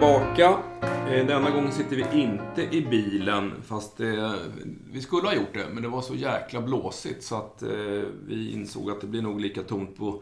Tillbaka. Eh, Denna gång sitter vi inte i bilen, fast eh, vi skulle ha gjort det, men det var så jäkla blåsigt så att eh, vi insåg att det blir nog lika tomt på,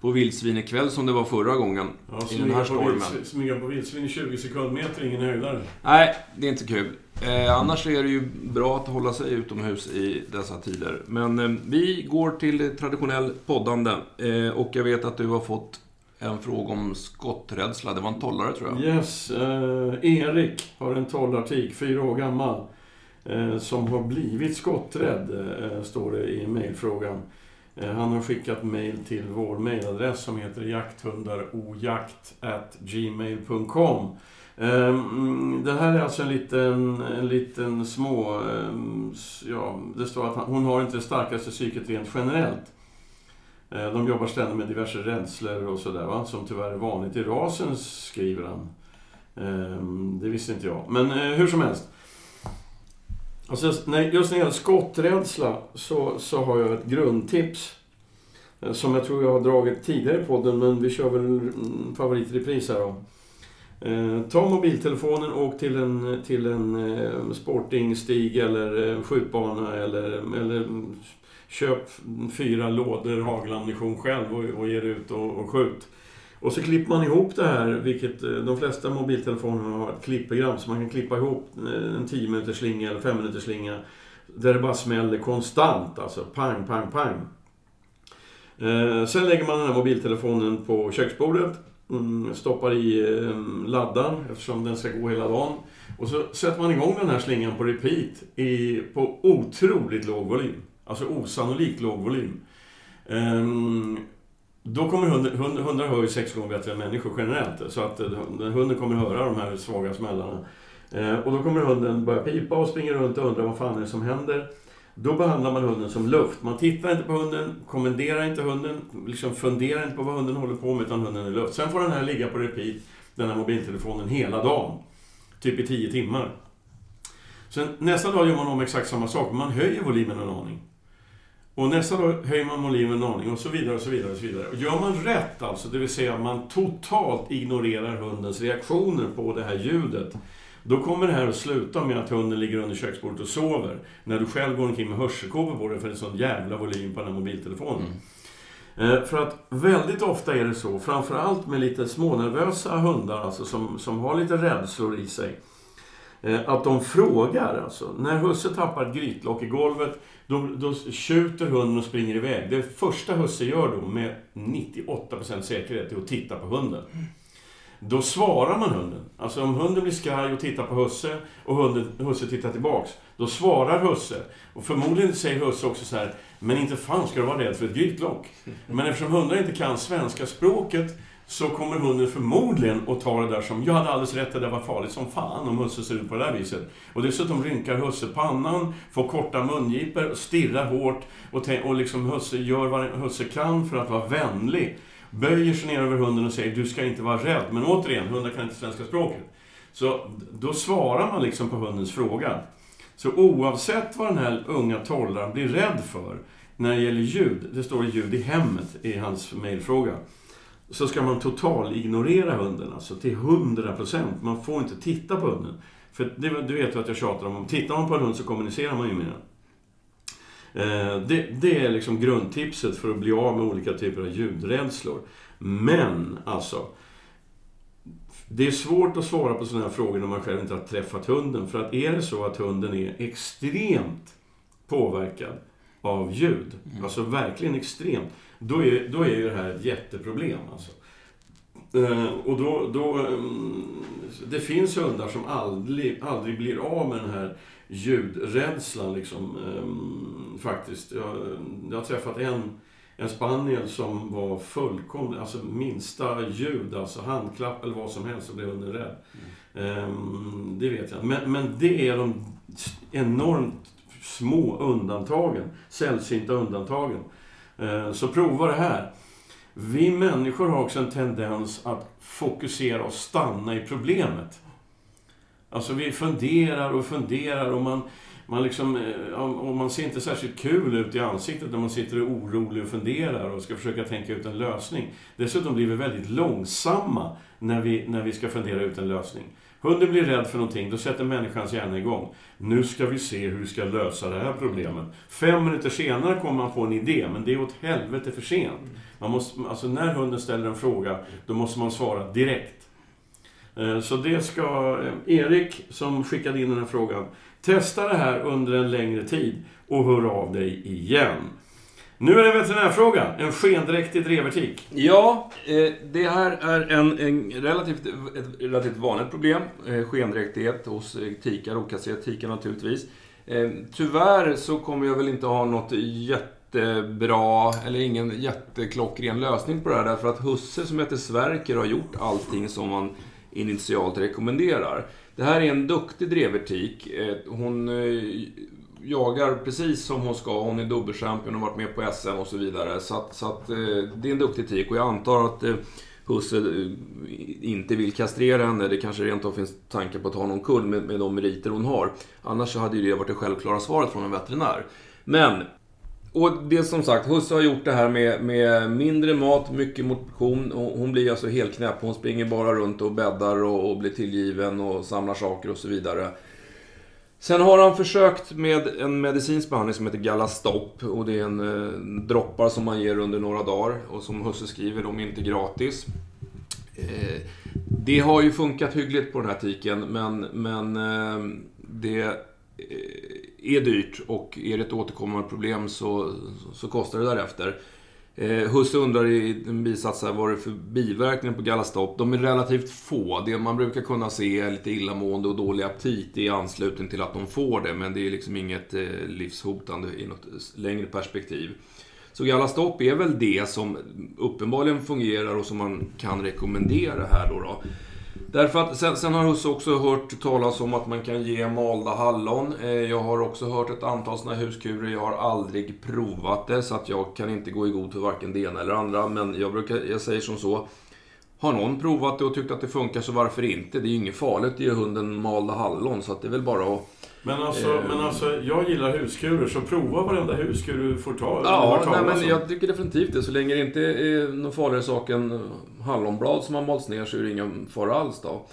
på vildsvin ikväll som det var förra gången Ja, i den här stormen. smyga på vildsvin i 20 sekundmeter, ingen höjdare. Nej, det är inte kul. Eh, annars är det ju bra att hålla sig utomhus i dessa tider. Men eh, vi går till traditionell poddande. Eh, och jag vet att du har fått en fråga om skotträdsla. Det var en tollare tror jag. Yes, eh, Erik har en tollartik, fyra år gammal, eh, som har blivit skotträdd, eh, står det i mejlfrågan. Eh, han har skickat mejl till vår mejladress som heter jakthundarojakt@gmail.com. Eh, mm, det här är alltså en liten, en liten små... Eh, ja, det står att hon har inte det starkaste psyket rent generellt. Eh, de jobbar ständigt med diverse rädslor och sådär, som tyvärr är vanligt i rasen, skriver han. Ehm, det visste inte jag. Men eh, hur som helst. Alltså, just när det gäller skotträdsla så, så har jag ett grundtips. Eh, som jag tror jag har dragit tidigare på den, men vi kör väl mm, favoritrepris här då. Ta mobiltelefonen och åk till en, till en sportingstig eller skjutbana eller, eller mm, köp fyra lådor hagelammunition själv och, och ger ut och, och skjut. Och så klipper man ihop det här, vilket eh, de flesta mobiltelefoner har ett klippprogram, så man kan klippa ihop eh, en 10 minuters slinga eller 5 minuters slinga. Där det bara smäller konstant, alltså pang, pang, pang. Eh, sen lägger man den här mobiltelefonen på köksbordet, mm, stoppar i eh, laddaren eftersom den ska gå hela dagen. Och så sätter man igång den här slingan på repeat i, på otroligt låg volym. Alltså osannolikt låg volym. Um, då kommer hunden, hund, hundar hör ju sex gånger bättre än människor generellt. Så att eh, hunden kommer höra de här svaga smällarna. Eh, och då kommer hunden börja pipa och springa runt och undra vad fan är det som händer. Då behandlar man hunden som luft. Man tittar inte på hunden, kommenderar inte hunden, liksom funderar inte på vad hunden håller på med, utan hunden är luft. Sen får den här ligga på repeat, den här mobiltelefonen, hela dagen. Typ i tio timmar. Sen nästa dag gör man om exakt samma sak, men man höjer volymen en aning. Och nästa dag höjer man volymen en aning och så vidare och så vidare. Och så vidare. Och gör man rätt alltså, det vill säga man totalt ignorerar hundens reaktioner på det här ljudet. Då kommer det här att sluta med att hunden ligger under köksbordet och sover. När du själv går omkring med hörselkåpor på dig för det är sån jävla volym på den här mobiltelefonen. Eh, För att väldigt ofta är det så, framförallt med lite smånervösa hundar alltså, som, som har lite rädslor i sig. Eh, att de frågar alltså. När husse tappar ett grytlock i golvet, då, då tjuter hunden och springer iväg. Det första husse gör då med 98% säkerhet är att titta på hunden. Då svarar man hunden. Alltså om hunden blir skraj och tittar på husse och hunden, husse tittar tillbaks. Då svarar husse. Och förmodligen säger husse också så här, men inte fan ska du vara rädd för ett grytlock. Men eftersom hundar inte kan svenska språket så kommer hunden förmodligen att ta det där som, jag hade alldeles rätt, det där var farligt som fan om husse ser ut på det där viset. Och dessutom rynkar husse pannan, får korta mungipor, stirrar hårt och, och liksom husse gör vad husse kan för att vara vänlig. Böjer sig ner över hunden och säger, du ska inte vara rädd. Men återigen, hundar kan inte svenska språket. Så då svarar man liksom på hundens fråga. Så oavsett vad den här unga tollaren blir rädd för när det gäller ljud, det står ljud i hemmet i hans mejlfråga, så ska man total ignorera hunden, alltså till 100%. Man får inte titta på hunden. För det, du vet ju att jag tjatar om, tittar man på en hund så kommunicerar man ju med den. Eh, Det, det är liksom grundtipset för att bli av med olika typer av ljudrädslor. Men, alltså. Det är svårt att svara på sådana här frågor när man själv inte har träffat hunden. För att är det så att hunden är extremt påverkad av ljud, alltså verkligen extremt, då är, då är ju det här ett jätteproblem. Alltså. Eh, och då, då, mm, det finns hundar som aldrig, aldrig blir av med den här ljudrädslan liksom, ehm, faktiskt. Jag, jag har träffat en, en spaniel som var fullkomligt, alltså minsta ljud, alltså handklapp eller vad som helst så blev hunden rädd. Ehm, det vet jag men, men det är de enormt små undantagen, sällsynta undantagen. Eh, så prova det här. Vi människor har också en tendens att fokusera och stanna i problemet. Alltså vi funderar och funderar och man, man liksom, eh, och man ser inte särskilt kul ut i ansiktet när man sitter och är orolig och funderar och ska försöka tänka ut en lösning. Dessutom blir vi väldigt långsamma när vi, när vi ska fundera ut en lösning. Hunden blir rädd för någonting, då sätter människans hjärna igång. Nu ska vi se hur vi ska lösa det här problemet. Fem minuter senare kommer man på en idé, men det är åt helvete för sent. Man måste, alltså när hunden ställer en fråga, då måste man svara direkt. Eh, så det ska eh, Erik, som skickade in den här frågan, testa det här under en längre tid och hör av dig igen. Nu är det veterinärfråga. En skendräktig drevertik. Ja, eh, det här är en, en relativt, ett relativt vanligt problem. Eh, skendräktighet hos eh, tikar, okasserade tikar naturligtvis. Tyvärr så kommer jag väl inte ha något jättebra, eller ingen jätteklockren lösning på det här. Därför att husse som heter Sverker har gjort allting som man initialt rekommenderar. Det här är en duktig drevertik. Hon jagar precis som hon ska. Hon är dubbelchampion och har varit med på SM och så vidare. Så, att, så att, eh, det är en duktig tik och jag antar att eh, Husse eh, inte vill kastrera henne. Det kanske rent av finns tankar på att ta någon kull med, med de meriter hon har. Annars så hade ju det varit det självklara svaret från en veterinär. Men och det som sagt, Husse har gjort det här med, med mindre mat, mycket motion. Hon blir alltså helt knäpp. Hon springer bara runt och bäddar och, och blir tillgiven och samlar saker och så vidare. Sen har han försökt med en medicinsk behandling som heter Galastop. Och det är en eh, droppar som man ger under några dagar. Och som Husse skriver, de är inte gratis. Eh, det har ju funkat hyggligt på den här tiken, men, men eh, det eh, är dyrt. Och är det ett återkommande problem så, så kostar det därefter. Eh, Husse undrar i en bisats här, vad det är för biverkningar på gallastopp? De är relativt få. Det man brukar kunna se är lite illamående och dålig aptit i anslutning till att de får det. Men det är liksom inget eh, livshotande i något längre perspektiv. Så gallastopp är väl det som uppenbarligen fungerar och som man kan rekommendera här då. då. Därför att sen, sen har Husse också hört talas om att man kan ge malda hallon. Eh, jag har också hört ett antal sådana huskurer. Jag har aldrig provat det, så att jag kan inte gå i god för varken det ena eller andra. Men jag, brukar, jag säger som så. Har någon provat det och tyckt att det funkar, så varför inte? Det är ju inget farligt att ge hunden malda hallon, så att det är väl bara att men alltså, eh, men alltså, jag gillar huskurer, så prova varenda huskur du får ta. Ja, nej, men jag tycker definitivt det. Så länge det inte är någon farligare sak än hallonblad som har malts ner så är det ingen fara alls då.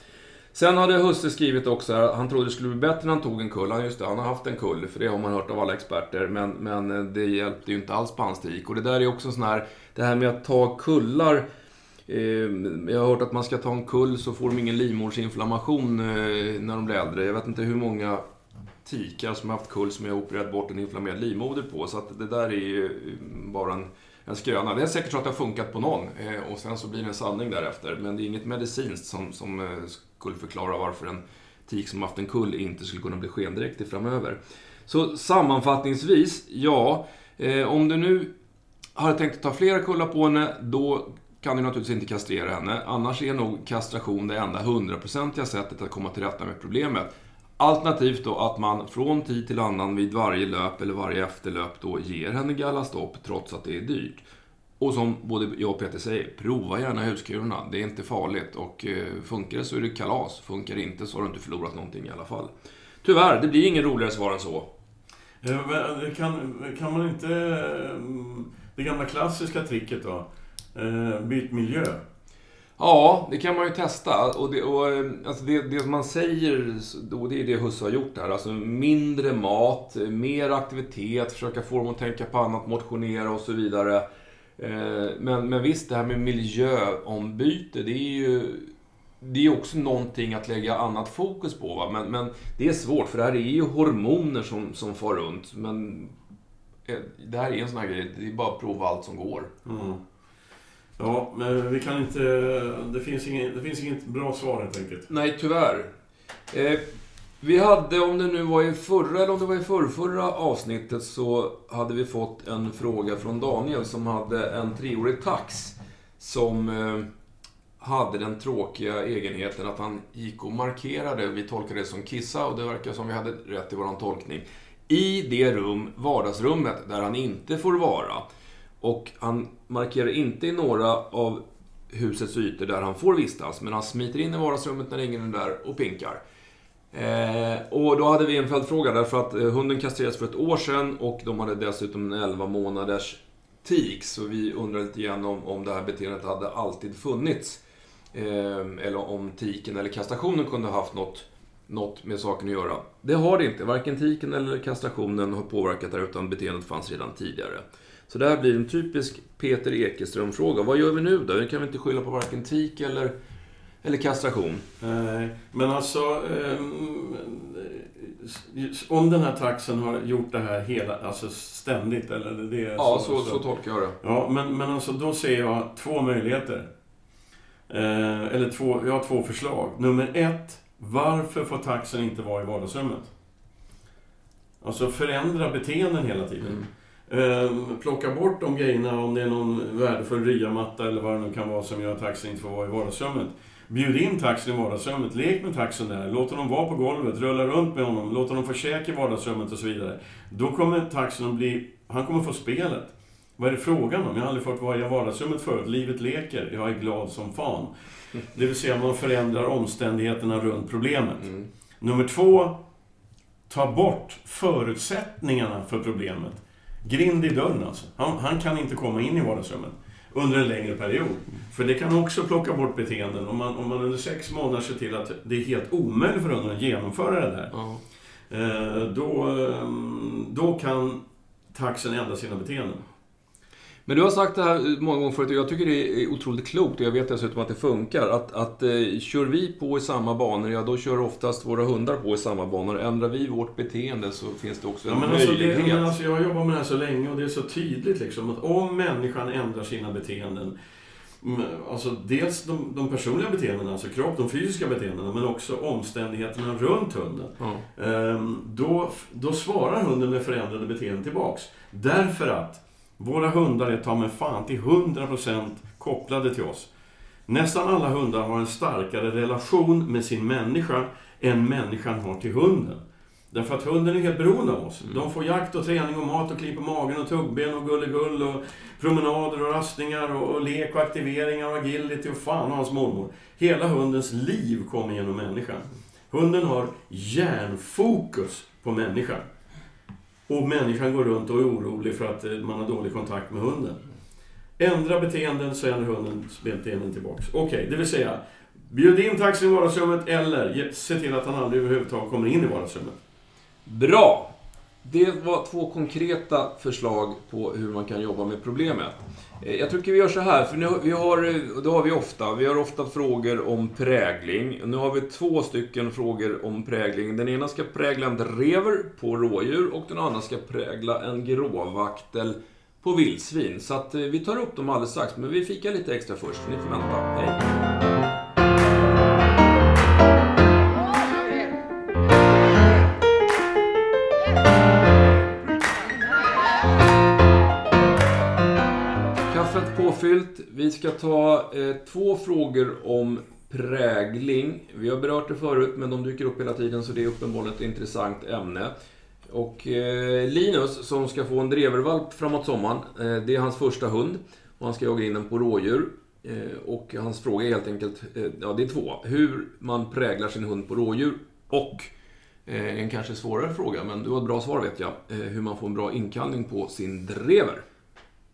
Sen hade Husse skrivit också här, han trodde det skulle bli bättre när han tog en kull. Han, just det, han har haft en kull, för det har man hört av alla experter. Men, men det hjälpte ju inte alls på hans tik. Och det där är också sån här, det här med att ta kullar. Eh, jag har hört att man ska ta en kull så får de ingen livmoderinflammation eh, när de blir äldre. Jag vet inte hur många tikar som har haft kull som jag har opererat bort en inflammerad livmoder på. Så att det där är ju mm, bara en, en skröna. Det är säkert så att det har funkat på någon eh, och sen så blir det en sanning därefter. Men det är inget medicinskt som, som eh, skulle förklara varför en tik som haft en kull inte skulle kunna bli skendräktig framöver. Så sammanfattningsvis, ja. Eh, om du nu har tänkt att ta flera kullar på henne, då kan du naturligtvis inte kastrera henne. Annars är nog kastration det enda hundraprocentiga sättet att komma till rätta med problemet. Alternativt då att man från tid till annan vid varje löp eller varje efterlöp då ger henne gallastopp trots att det är dyrt. Och som både jag och Peter säger, prova gärna huskurerna. Det är inte farligt och eh, funkar det så är det kalas. Funkar det inte så har du inte förlorat någonting i alla fall. Tyvärr, det blir ingen roligare svar än så. Eh, eh, kan, kan man inte... Mm, det gamla klassiska tricket då. Byt miljö. Ja, det kan man ju testa. Och det, och, eh, alltså det, det man säger, och det är det Husse har gjort här. Alltså mindre mat, eh, mer aktivitet, försöka få dem att tänka på annat, motionera och så vidare. Eh, men, men visst, det här med miljöombyte, det är ju det är också någonting att lägga annat fokus på. Va? Men, men det är svårt, för det här är ju hormoner som, som far runt. Men det här är en sån här grej, det är bara att prova allt som går. Mm. Ja, men vi kan inte... Det finns, ingen, det finns inget bra svar helt enkelt. Nej, tyvärr. Eh, vi hade, om det nu var i förra eller om det var i förrförra avsnittet, så hade vi fått en fråga från Daniel som hade en treårig tax som eh, hade den tråkiga egenheten att han gick och markerade, vi tolkade det som kissa och det verkar som vi hade rätt i vår tolkning, i det rum, vardagsrummet, där han inte får vara. Och han markerar inte i några av husets ytor där han får vistas, men han smiter in i vardagsrummet när ingen är där och pinkar. Eh, och då hade vi en följdfråga därför att eh, hunden kastrerades för ett år sedan och de hade dessutom en 11 månaders tik. Så vi undrade lite grann om, om det här beteendet hade alltid funnits. Eh, eller om tiken eller kastrationen kunde ha haft något, något med saken att göra. Det har det inte. Varken tiken eller kastrationen har påverkat det utan beteendet fanns redan tidigare. Så det här blir en typisk Peter Ekeström-fråga. Vad gör vi nu då? Vi kan vi inte skylla på varken tik eller, eller kastration? Nej, men alltså... Eh, om den här taxen har gjort det här hela, alltså ständigt, eller det är Ja, så, så, så tolkar jag det. Ja, men, men alltså då ser jag två möjligheter. Eh, eller två, jag har två förslag. Nummer ett, varför får taxen inte vara i vardagsrummet? Alltså förändra beteenden hela tiden. Mm. Eh, plocka bort de grejerna om det är någon värdefull ryamatta eller vad det nu kan vara som gör att taxen inte får vara i vardagsrummet. Bjud in taxen i vardagsrummet, lek med taxen där, låt honom vara på golvet, rulla runt med honom, låt honom få käk i vardagsrummet och så vidare. Då kommer taxen att bli... Han kommer få spelet. Vad är det frågan om? Jag har aldrig fått vara i vardagsrummet förut. Livet leker. Jag är glad som fan. Det vill säga, man förändrar omständigheterna runt problemet. Mm. Nummer två, ta bort förutsättningarna för problemet. Grind i dörren alltså. Han, han kan inte komma in i vardagsrummet under en längre period. För det kan också plocka bort beteenden. Om man, om man under sex månader ser till att det är helt omöjligt för hunden att genomföra det där. Ja. Eh, då, eh, då kan taxen ändra sina beteenden. Men du har sagt det här många gånger förut och jag tycker det är otroligt klokt och jag vet dessutom att det funkar. Att, att eh, kör vi på i samma banor, ja då kör oftast våra hundar på i samma banor. Ändrar vi vårt beteende så finns det också en Ja, men alltså, möjlighet. det, men alltså, jag har jobbat med det här så länge och det är så tydligt liksom att om människan ändrar sina beteenden mm, Alltså dels de, de personliga beteendena, alltså kropp, de fysiska beteendena, men också omständigheterna runt hunden. Ja. Ehm, då, då svarar hunden med förändrade beteenden tillbaks. Därför att våra hundar är ta mig fan till 100% kopplade till oss. Nästan alla hundar har en starkare relation med sin människa än människan har till hunden. Därför att hunden är helt beroende av oss. De får jakt och träning och mat och klipp på magen och tuggben och gulligull och promenader och rastningar och, och lek och aktiveringar och agility och fan och hans mormor. Hela hundens liv kommer genom människan. Hunden har järnfokus på människan. Och människan går runt och är orolig för att eh, man har dålig kontakt med hunden. Ändra beteenden så ändrar hundens beteenden tillbaks. Okej, det vill säga Bjud in taxin i vardagsrummet eller se till att han aldrig överhuvudtaget kommer in i vardagsrummet. Bra! Det var två konkreta förslag på hur man kan jobba med problemet. Eh, jag tycker vi gör så här, för nu, vi har, eh, det har vi ofta. Vi har ofta frågor om prägling. Nu har vi två stycken frågor om prägling. Den ena ska prägla en drever på rådjur och den andra ska prägla en gråvaktel på vildsvin. Så att eh, vi tar upp dem alldeles strax, men vi fikar lite extra först. Ni får vänta. Hej! Påfyllt. Vi ska ta eh, två frågor om prägling. Vi har berört det förut, men de dyker upp hela tiden så det är uppenbarligen ett intressant ämne. Och eh, Linus, som ska få en drevervalp framåt sommaren, eh, det är hans första hund. Och han ska jaga in den på rådjur. Eh, och hans fråga är helt enkelt, eh, ja det är två. Hur man präglar sin hund på rådjur och eh, en kanske svårare fråga, men du har ett bra svar vet jag. Eh, hur man får en bra inkallning på sin drever.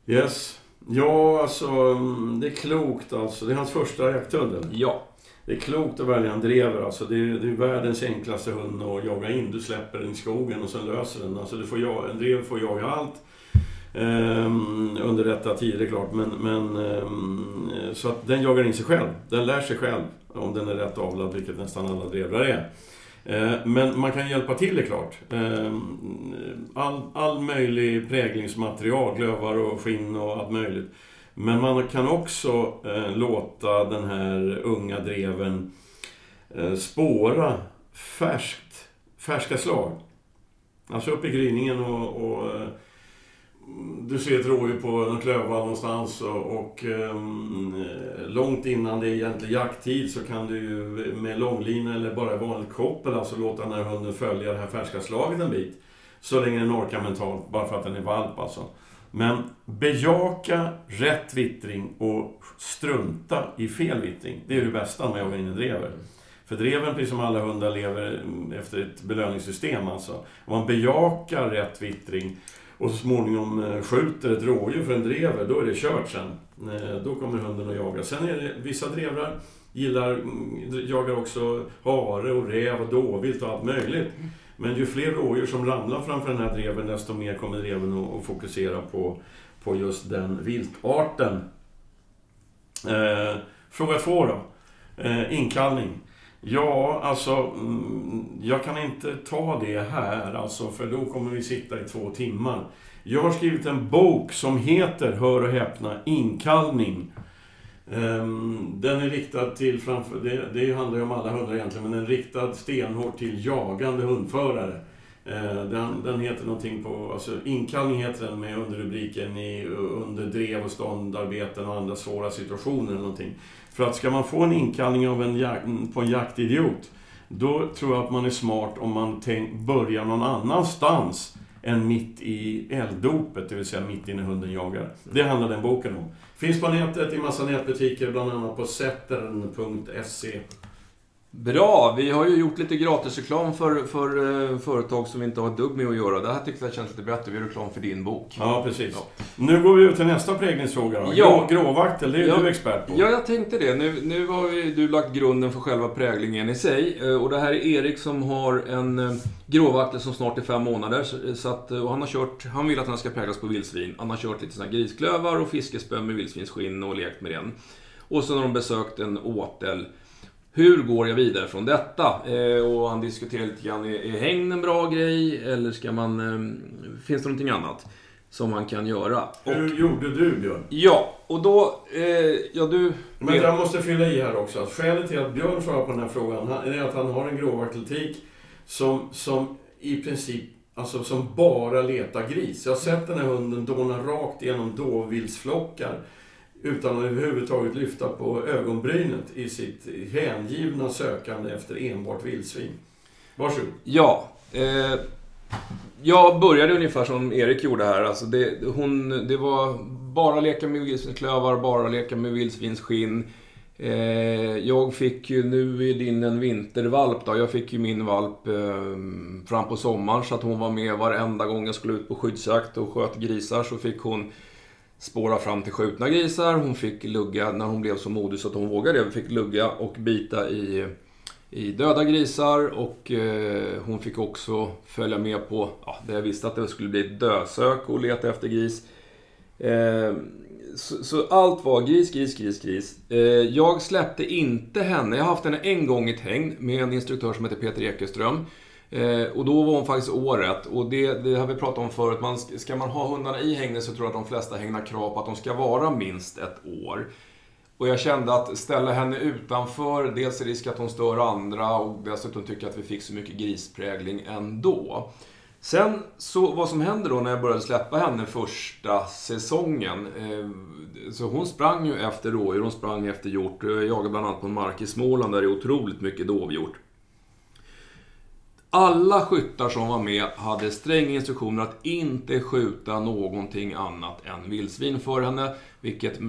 Yes. Ja, alltså mm, det är klokt alltså. Det är hans första jakthund. Ja. Det är klokt att välja en drever alltså. Det är, det är världens enklaste hund att jaga in. Du släpper den i skogen och sen löser den. Alltså du får ja, en drever får jaga allt. Ehm, under rätta tider klart. Men, men ehm, så att den jagar in sig själv. Den lär sig själv om den är rätt avlad, vilket nästan alla drevrar är. Eh, men man kan hjälpa till det är klart. Ehm, all, all möjlig präglingsmaterial, klövar och skinn och allt möjligt. Men man kan också eh, låta den här unga dreven eh, spåra färskt, färska slag. Alltså upp i gryningen och, och du ser ett rådjur på en klöva någonstans och, och ehm, eh, långt innan det är egentlig jakttid så kan du ju med långlina eller bara vanligt koppel alltså låta den här hunden följa det här färska slaget en bit. Så länge den orkar mentalt, bara för att den är valp alltså. Men bejaka rätt vittring och strunta i fel vittring. Det är det bästa med att jaga in en drever. För dreven, precis som alla hundar, lever efter ett belöningssystem. Alltså. Om man bejakar rätt vittring och så småningom eh, skjuter ett rådjur för en drever, då är det kört sen. Eh, då kommer hunden att jaga. Sen är det vissa drevrar gillar, mm, jagar också hare och räv och dåvilt och allt möjligt. Men ju fler rådjur som ramlar framför den här dreven, desto mer kommer dreven att fokusera på, på just den viltarten. Eh, fråga två då. Eh, inkallning. Ja, alltså, mm, jag kan inte ta det här, alltså, för då kommer vi sitta i två timmar. Jag har skrivit en bok som heter, hör och häpna, Inkallning. Ehm, den är riktad till, framför, det, det handlar ju om alla hundar egentligen, men den är riktad stenhårt till jagande hundförare. Eh, den, den heter någonting på, alltså inkallning heter den med underrubriken i, eh, under drev och ståndarbeten och andra svåra situationer eller någonting. För att ska man få en inkallning av en jak, på en jaktidiot, då tror jag att man är smart om man tänk, börjar någon annanstans än mitt i elddopet, det vill säga mitt inne hunden jagar. Det handlar den boken om. Finns på nätet i massa nätbutiker, bland annat på settern.se. Bra! Vi har ju gjort lite gratisreklam för, för uh, företag som inte har ett dugg med att göra. Det här tyckte jag känns lite bättre. Vi gör reklam för din bok. Ja, precis. Ja. Nu går vi ut till nästa präglingsfråga då. Ja. Gråvaktel, det är ja. du expert på. Ja, jag tänkte det. Nu, nu har ju du lagt grunden för själva präglingen i sig. Uh, och det här är Erik som har en uh, gråvaktel som snart är fem månader. Så att, och han, har kört, han vill att den ska präglas på vildsvin. Han har kört lite såna grisklövar och fiskespö med vildsvinsskinn och lekt med den. Och så har de besökt en åtel hur går jag vidare från detta? Eh, och han diskuterar lite grann, är, är hängn en bra grej? Eller ska man... Eh, finns det någonting annat som man kan göra? Hur gjorde du, Björn? Ja, och då... Eh, ja, du... Men jag måste fylla i här också. Att skälet till att Björn svarar på den här frågan är att han har en gråvarteltik som, som i princip Alltså som bara letar gris. Jag har sett den här hunden dåna rakt igenom dovvildsflockar utan att överhuvudtaget lyfta på ögonbrynet i sitt hängivna sökande efter enbart vildsvin. Varsågod. Ja. Eh, jag började ungefär som Erik gjorde här. Alltså det, hon, det var bara leka med vildsvinsklövar, bara leka med vildsvinsskinn. Eh, jag fick ju, nu är din en vintervalp då, jag fick ju min valp eh, fram på sommaren så att hon var med varenda gång jag skulle ut på skyddsjakt och sköt grisar så fick hon spåra fram till skjutna grisar. Hon fick lugga, när hon blev så modig så att hon vågade fick lugga och bita i, i döda grisar. Och eh, hon fick också följa med på, ja, det jag visste att det skulle bli ett dösök och leta efter gris. Eh, så, så, allt var gris, gris, gris, gris. Eh, jag släppte inte henne. Jag har haft henne en gång i ett hägn med en instruktör som heter Peter Ekeström. Eh, och då var hon faktiskt året. Och det, det har vi pratat om förut. Man, ska man ha hundarna i hägnet så tror jag att de flesta hängnar krav på att de ska vara minst ett år. Och jag kände att ställa henne utanför, dels är risk att hon stör andra och dessutom tycker jag att vi fick så mycket grisprägling ändå. Sen, så vad som hände då när jag började släppa henne första säsongen. Eh, så hon sprang ju efter rådjur, hon sprang efter hjort. Jag jagade bland annat på en mark i Småland där det är otroligt mycket dovhjort. Alla skyttar som var med hade stränga instruktioner att inte skjuta någonting annat än vildsvin för henne. Vilket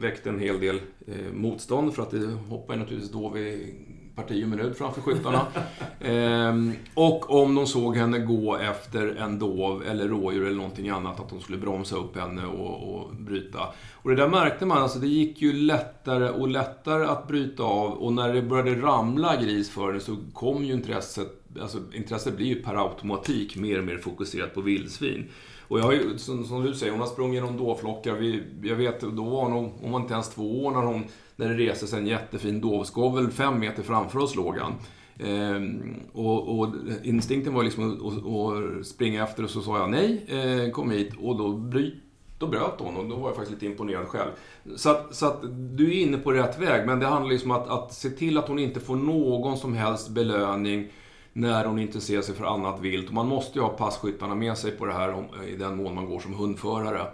väckte en hel del eh, motstånd för att det hoppar naturligtvis då vid parti och minut framför skyttarna. ehm, och om de såg henne gå efter en dov eller rådjur eller någonting annat, att de skulle bromsa upp henne och, och bryta. Och det där märkte man, alltså det gick ju lättare och lättare att bryta av och när det började ramla gris för henne så kom ju intresset, alltså intresset blir ju per automatik mer och mer fokuserat på vildsvin. Och jag har ju, som, som, du säger, hon har sprungit genom dåflockar. Vi, jag vet, då var hon, hon var inte ens två år när, hon, när det reses sig en jättefin dovskovel fem meter framför oss låg han. Ehm, och, och, instinkten var liksom att, att, springa efter och så sa jag nej, eh, kom hit. Och då, bry, då bröt hon och då var jag faktiskt lite imponerad själv. Så att, så att du är inne på rätt väg, men det handlar liksom om att, att se till att hon inte får någon som helst belöning när hon intresserar sig för annat vilt. Man måste ju ha passkyttarna med sig på det här i den mån man går som hundförare.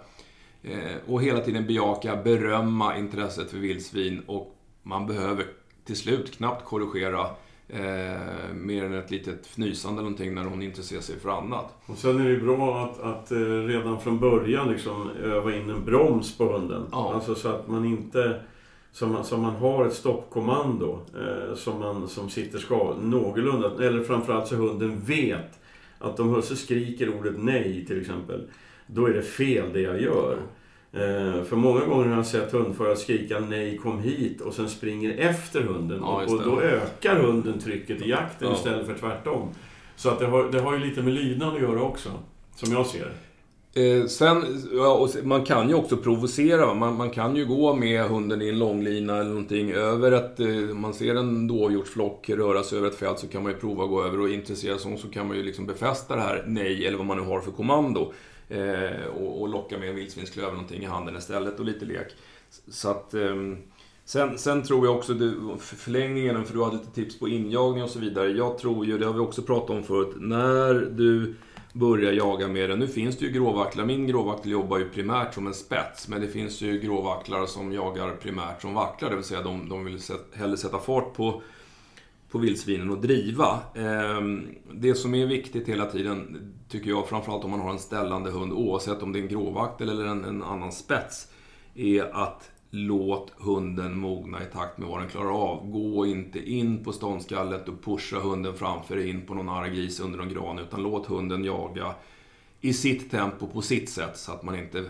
Eh, och hela tiden bejaka, berömma intresset för vildsvin och man behöver till slut knappt korrigera Eh, mer än ett litet fnysande eller någonting när hon intresserar sig för annat. Och sen är det ju bra att, att eh, redan från början liksom öva in en broms på hunden. Ja. Alltså så att man inte som, man- som man har ett stoppkommando eh, som, man, som sitter ska, någorlunda, eller framförallt så hunden vet att om husse skriker ordet nej till exempel, då är det fel det jag gör. Eh, för många gånger har jag sett hundförare skrika nej kom hit och sen springer efter hunden. Ja, och, då ökar hunden trycket i jakten Ja. istället för tvärtom. Så att det, har, det har ju lite med lydnad att göra också, som jag ser. Eh, sen, ja, man kan ju också provocera. Man, man kan ju gå med hunden i en långlina eller någonting över ett... Eh, man ser en dovhjortsflock röra sig över ett fält så kan man ju prova att gå över och intressera sig så kan man ju liksom befästa det här nej eller vad man nu har för kommando. Eh, och, och locka med en vildsvinsklöv eller någonting i handen istället och lite lek. Så att... eh, Sen, sen tror jag också, du, förlängningen, för du hade lite tips på injagning och så vidare. Jag tror ju, det har vi också pratat om förut, när du börjar jaga med den. Nu finns det ju gråvacklar. Min gråvaktel jobbar ju primärt som en spets. Men det finns ju gråvacklar som jagar primärt som vacklar. Det vill säga de, de vill sätt, hellre sätta fart på, på vildsvinen att driva. Ehm, det som är viktigt hela tiden, tycker jag, framförallt om man har en ställande hund, oavsett om det är en gråvakt eller en, en annan spets, är att låt hunden mogna i takt med vad den klarar av. Gå inte in på ståndskallet och pusha hunden framför dig in på någon arg gris under någon gran, utan låt hunden jaga i sitt tempo, på sitt sätt, så att, man inte,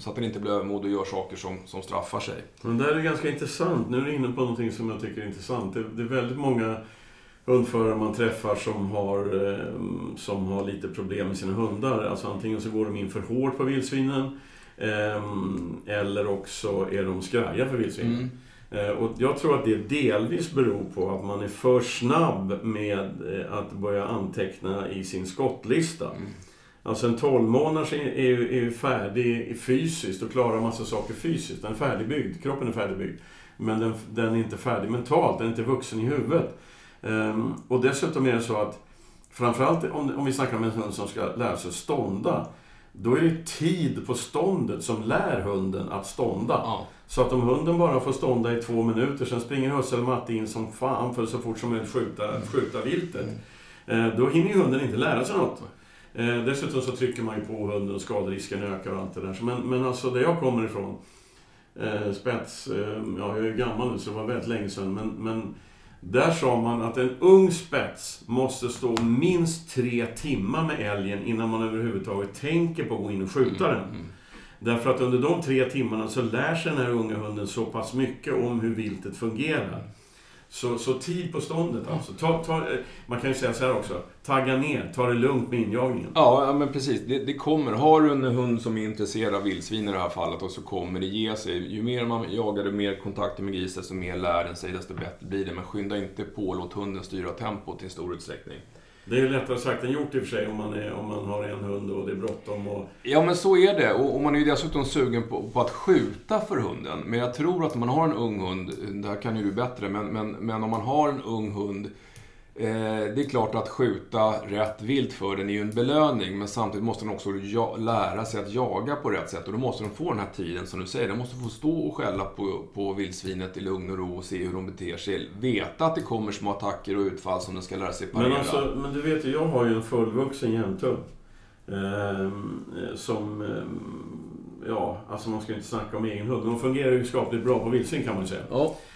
så att den inte blir övermodig och gör saker som, som straffar sig. Men det här är ganska intressant. Nu är du inne på någonting som jag tycker är intressant. Det, det är väldigt många hundförare man träffar som har, eh, som har lite problem med sina hundar. Alltså antingen så går de in för hårt på vildsvinen eh, eller också är de skraja för vildsvinen. Mm. Eh, Och jag tror att det delvis beror på att man är för snabb med att börja anteckna i sin skottlista. Mm. Alltså en 12 månaders är, är, är färdig fysiskt och klarar massa saker fysiskt. Den är färdigbyggd, kroppen är färdigbyggd. Men den, den är inte färdig mentalt, den är inte vuxen i huvudet. Ehm, och dessutom är det så att, framförallt om, om vi snackar om en hund som ska lära sig stånda, då är det tid på ståndet som lär hunden att stånda. Ja. Så att om hunden bara får stånda i två minuter, sen springer husse eller matte in som fan för så fort som möjligt skjuta, skjuta viltet. Eh, då hinner ju hunden inte lära sig något. Eh, dessutom så trycker man ju på hunden och skaderisken ökar och allt det där. Men, men alltså där jag kommer ifrån, eh, spets, eh, ja jag är gammal nu så det var väldigt länge sedan, men, men där sa man att en ung spets måste stå minst tre timmar med älgen innan man överhuvudtaget tänker på att gå in och skjuta den. Mm. Därför att under de tre timmarna så lär sig den här unga hunden så pass mycket om hur viltet fungerar. Så, så tid på ståndet alltså. Ta, ta, eh, man kan ju säga så här också. Tagga ner, ta det lugnt med injagningen. Ja, ja, men precis. Det, det kommer. Har du en hund som är intresserad av vildsvin i det här fallet och så kommer det ge sig. Ju mer man jagar, ju mer kontakter med gris, desto mer lär den sig, desto bättre blir det. Men skynda inte på, låt hunden styra tempot i stor utsträckning. Det är lättare sagt än gjort i och för sig om man, är, om man har en hund och det är bråttom. Och, Ja, men så är det. Och, och man är ju dessutom sugen på, på att skjuta för hunden. Men jag tror att om man har en ung hund, det här kan ju du bättre, men, men, men om man har en ung hund det är klart att skjuta rätt vilt för den är ju en belöning, men samtidigt måste den också lära sig att jaga på rätt sätt. Och då måste den få den här tiden, som du säger. Den måste få stå och skälla på, på vildsvinet i lugn och ro och se hur de beter sig. Veta att det kommer små attacker och utfall som den ska lära sig parera. men, alltså, men du vet ju, jag har ju en fullvuxen jämthund. Ehm, som... ehm, ja, alltså man ska inte snacka om egen hund. De fungerar ju skapligt bra på vildsvin kan man ju säga. Ja, Eh,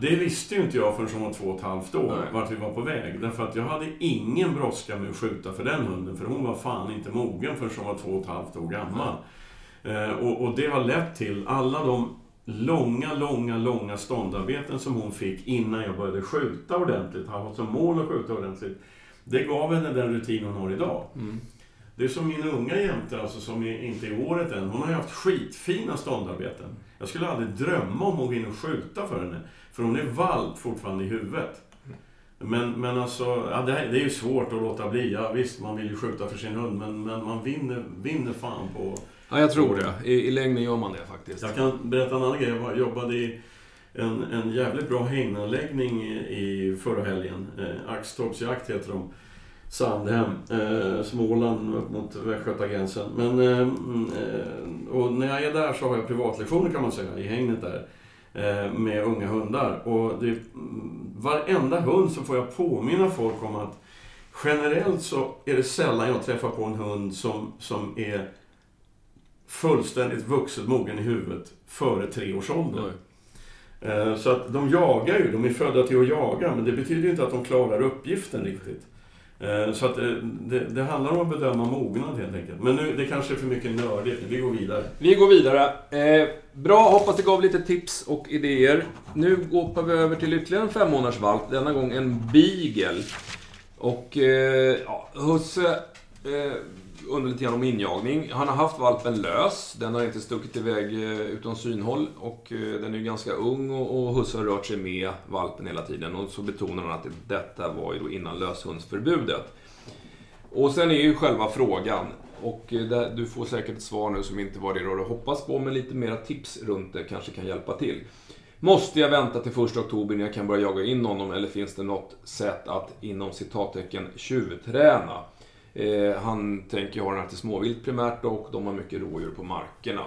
Det visste ju inte jag förrän hon var två och ett halvt år, Nej. vart vi var på väg. Därför att jag hade ingen brådska med att skjuta för den hunden, för hon var fan inte mogen förrän hon var två och ett halvt år gammal. Eh, Och, och det har lett till alla de långa, långa, långa ståndarbeten som hon fick innan jag började skjuta ordentligt, ha som mål att skjuta ordentligt. Det gav henne den rutin hon har idag. mm. Det är som min unga jämte, alltså, som inte är i året än. Hon har ju haft skitfina ståndarbeten. Jag skulle aldrig drömma om att gå in och skjuta för henne. För hon är valp fortfarande i huvudet. Men, men alltså, ja, det, här, det är ju svårt att låta bli. Ja, visst, man vill ju skjuta för sin hund, men, men man vinner, vinner fan på... ja jag tror det. I, I längden gör man det faktiskt. Jag kan berätta en annan grej. Jag jobbade i en, en jävligt bra hägnanläggning i, i förra helgen. Eh, Axtorps jakt heter de. Sandhem, eh, Småland upp mot Västgötagränsen. Men, eh, mm, eh, och när jag är där så har jag privatlektioner kan man säga, i hägnet där. Eh, med unga hundar. Och det, mm, varenda hund så får jag påminna folk om att generellt så är det sällan jag träffar på en hund som, som är fullständigt vuxet mogen i huvudet före tre års ålder. Nej. Eh, Så att de jagar ju, de är födda till att jaga, men det betyder ju inte att de klarar uppgiften riktigt. Eh, så att eh, det, det handlar om att bedöma mognad helt enkelt. Men nu, det kanske är för mycket nördigt, vi går vidare. Vi går vidare. Eh, bra, hoppas det gav lite tips och idéer. Nu går vi över till ytterligare en fem månaders valp, denna gång en beagle. Och eh, ja, Husse eh, undrar lite grann om injagning. Han har haft valpen lös, den har inte stuckit iväg eh, utom synhåll och eh, den är ju ganska ung och, och Husse har rört sig med valpen hela tiden. Och så betonar han att detta var ju då innan löshundsförbudet. Och sen är ju själva frågan, och eh, där, du får säkert ett svar nu som inte var det du hade hoppats på, men lite mera tips runt det kanske kan hjälpa till. Måste jag vänta till 1 oktober innan jag kan börja jaga in honom eller finns det något sätt att inom citattecken tjuvträna? Eh, han tänker ha den här till småvilt primärt och de har mycket rådjur på markerna.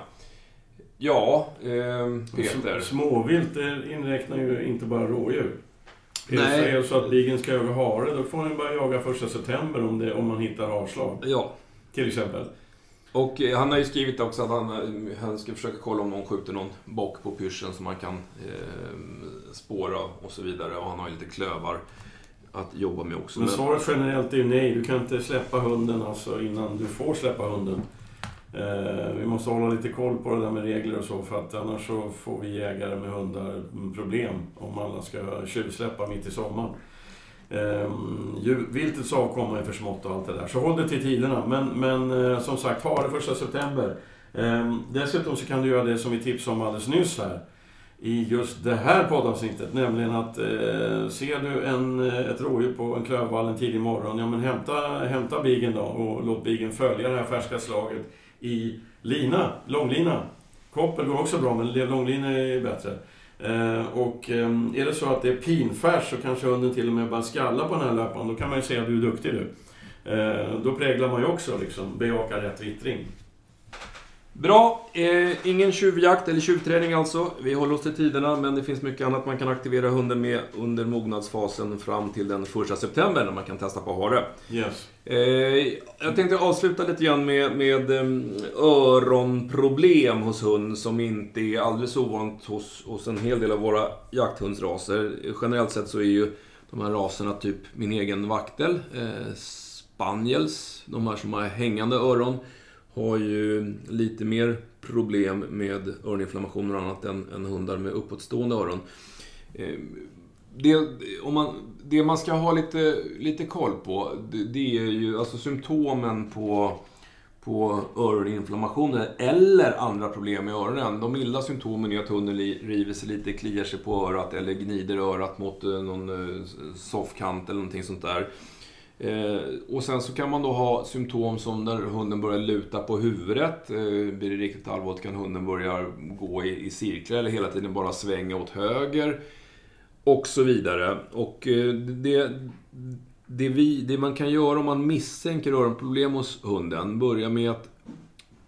Ja, eh, Peter. Småvilt inräknar ju inte bara rådjur. Nej. är så att bigen ska jaga hare, då får han ju börja jaga första september om, det, om man hittar avslag. Ja, Till exempel. och eh, han har ju skrivit också att han, eh, han ska försöka kolla om någon skjuter någon bock på pyrschen som man kan eh, spåra och så vidare. Och han har ju lite klövar att jobba med också. Men Men- svaret generellt är nej. Du kan inte släppa hunden alltså innan du får släppa hunden. Eh, vi måste hålla lite koll på det där med regler och så för att annars så får vi jägare med hundar problem om alla ska tjuvsläppa mitt i sommaren. Eh, viltets avkomma är för smått och allt det där. Så håll dig till tiderna. Men, men eh, som sagt, ha det första september. Eh, dessutom så kan du göra det som vi tipsade om alldeles nyss här i just det här poddavsnittet. Nämligen att eh, ser du en, eh, ett rådjur på en klövvall en tidig morgon, ja men hämta, hämta bigen då och låt bigen följa det här färska slaget i lina, långlina. Koppel går också bra, men långlina är bättre. Eh, och eh, är det så att det är pinfärs så kanske hunden till och med bara skalla på den här löpan, då kan man ju säga att du är duktig du. Eh, då präglar man ju också liksom, bejaka rätt vittring. Bra, eh, ingen tjuvjakt eller tjuvträning alltså. Vi håller oss till tiderna, men det finns mycket annat man kan aktivera hunden med under mognadsfasen fram till den 1 september när man kan testa på hare. Yes. Eh, jag tänkte avsluta lite grann med, med eh, öronproblem hos hund som inte är alldeles ovanligt hos, hos en hel del av våra jakthundsraser. Generellt sett så är ju de här raserna typ min egen vaktel, eh, spaniels, de här som har hängande öron, har ju lite mer problem med öroninflammationer och annat än, än hundar med uppåtstående öron. Ehm, det, om man, det man ska ha lite, lite koll på, det, det är ju alltså symptomen på, på öroninflammationer eller andra problem i öronen. De milda symptomen är att hunden river sig lite, kliar sig på örat eller gnider örat mot eh, någon eh, soffkant eller någonting sånt där. Eh, och sen så kan man då ha symptom som när hunden börjar luta på huvudet. Eh, blir det riktigt allvarligt kan hunden börja gå i, i cirklar eller hela tiden bara svänga åt höger. Och så vidare. Och eh, det, det, vi, det man kan göra om man misstänker öronproblem hos hunden, börja med att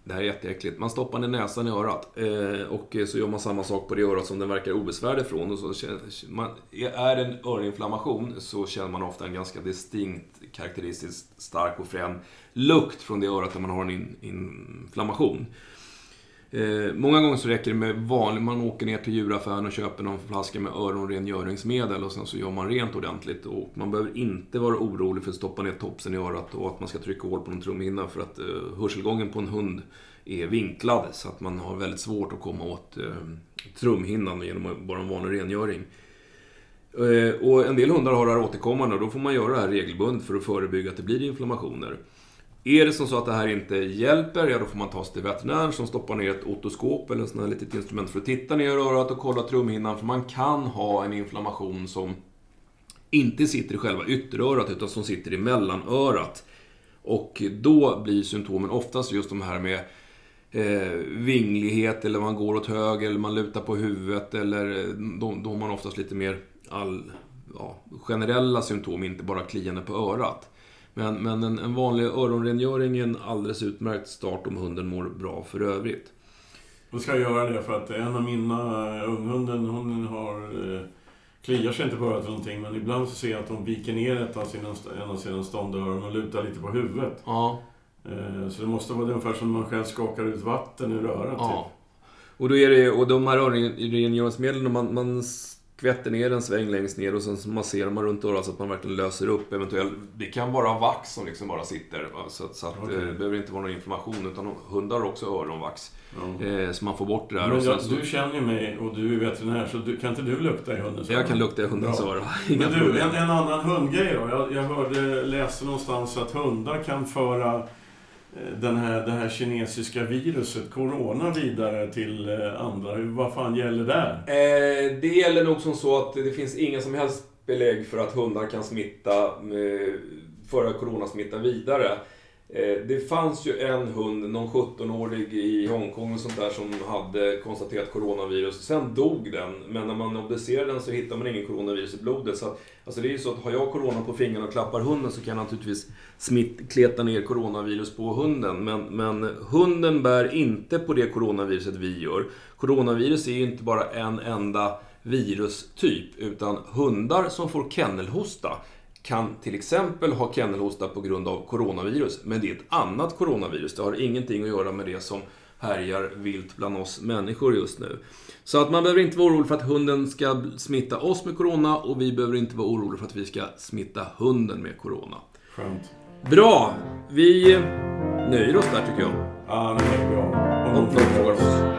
det här är jätteäckligt. Man stoppar ner näsan i örat eh, och eh, så gör man samma sak på det örat som den verkar obesvärd ifrån. Och så man, är det en öroninflammation så känner man ofta en ganska distinkt, karaktäristiskt stark och frän lukt från det örat där man har en in, inflammation. Eh, många gånger så räcker det med vanlig, man åker ner till djuraffären och köper någon flaska med öronrengöringsmedel och sen så gör man rent ordentligt. Och man behöver inte vara orolig för att stoppa ner topsen i örat och att man ska trycka hål på någon trumhinna för att eh, hörselgången på en hund är vinklad så att man har väldigt svårt att komma åt eh, trumhinnan genom bara en vanlig rengöring. Eh, och en del hundar har det här återkommande och då får man göra det här regelbundet för att förebygga att det blir inflammationer. Är det som så att det här inte hjälper, ja då får man ta sig till veterinären som stoppar ner ett otoskop eller ett sånt här litet instrument för att titta ner i örat och kolla trumhinnan. För man kan ha en inflammation som inte sitter i själva ytterörat utan som sitter i mellanörat. Och då blir symptomen oftast just de här med eh, vinglighet eller man går åt höger eller man lutar på huvudet eller eh, då, då har man oftast lite mer all, ja, generella symptom, inte bara kliande på örat. Men, men en, en vanlig öronrengöring är en alldeles utmärkt start om hunden mår bra för övrigt. Då ska jag göra det för att en av mina, eh, unghunden, hon har... Eh, kliar sig inte på örat någonting, men ibland så ser jag att hon viker ner ett av sina, en av sina ståndöron och lutar lite på huvudet. Ja, Eh, så det måste vara ungefär som man själv skakar ut vatten ur örat. ja. Typ. Och, då är det, och de här öronrengöringsmedlen, man, man skvätter ner en sväng längst ner och sen masserar man runt örat så att man verkligen löser upp eventuellt... Det kan vara vax som liksom bara sitter. Så, så att, okay. det behöver inte vara någon inflammation utan hundar har också öronvax. Ja. Eh, så man får bort det där. Men jag, så, du känner ju mig och du är veterinär, så du, kan inte du lukta i hundens öron? Jag kan lukta i hundens öron. Men du, en, en, annan hundgrej då. Jag, jag hörde, läste någonstans att hundar kan föra Eh, Eh, den här, det här kinesiska viruset, corona, vidare till eh, andra? Vad fan gäller där? Eh, det gäller nog som så att det finns inga som helst belägg för att hundar kan smitta, eh, föra coronasmitta vidare. Eh, det fanns ju en hund, någon 17-årig i Hongkong och sånt där som hade konstaterat coronavirus. Sen dog den, men när man obducerade den så hittade man ingen coronavirus i blodet. Så att, alltså det är ju så att har jag corona på fingrarna och klappar hunden så kan jag naturligtvis smitt, kleta ner coronavirus på hunden. Men, men hunden bär inte på det coronaviruset vi gör. Coronavirus är ju inte bara en enda virustyp, utan hundar som får kennelhosta kan till exempel ha kennelhosta på grund av coronavirus, men det är ett annat coronavirus. Det har ingenting att göra med det som härjar vilt bland oss människor just nu. Så att man behöver inte vara orolig för att hunden ska smitta oss med corona och vi behöver inte vara oroliga för att vi ska smitta hunden med corona. Skönt. Bra! Vi nöjer oss där tycker jag. Ja, det är bra. Om någon frågar oss.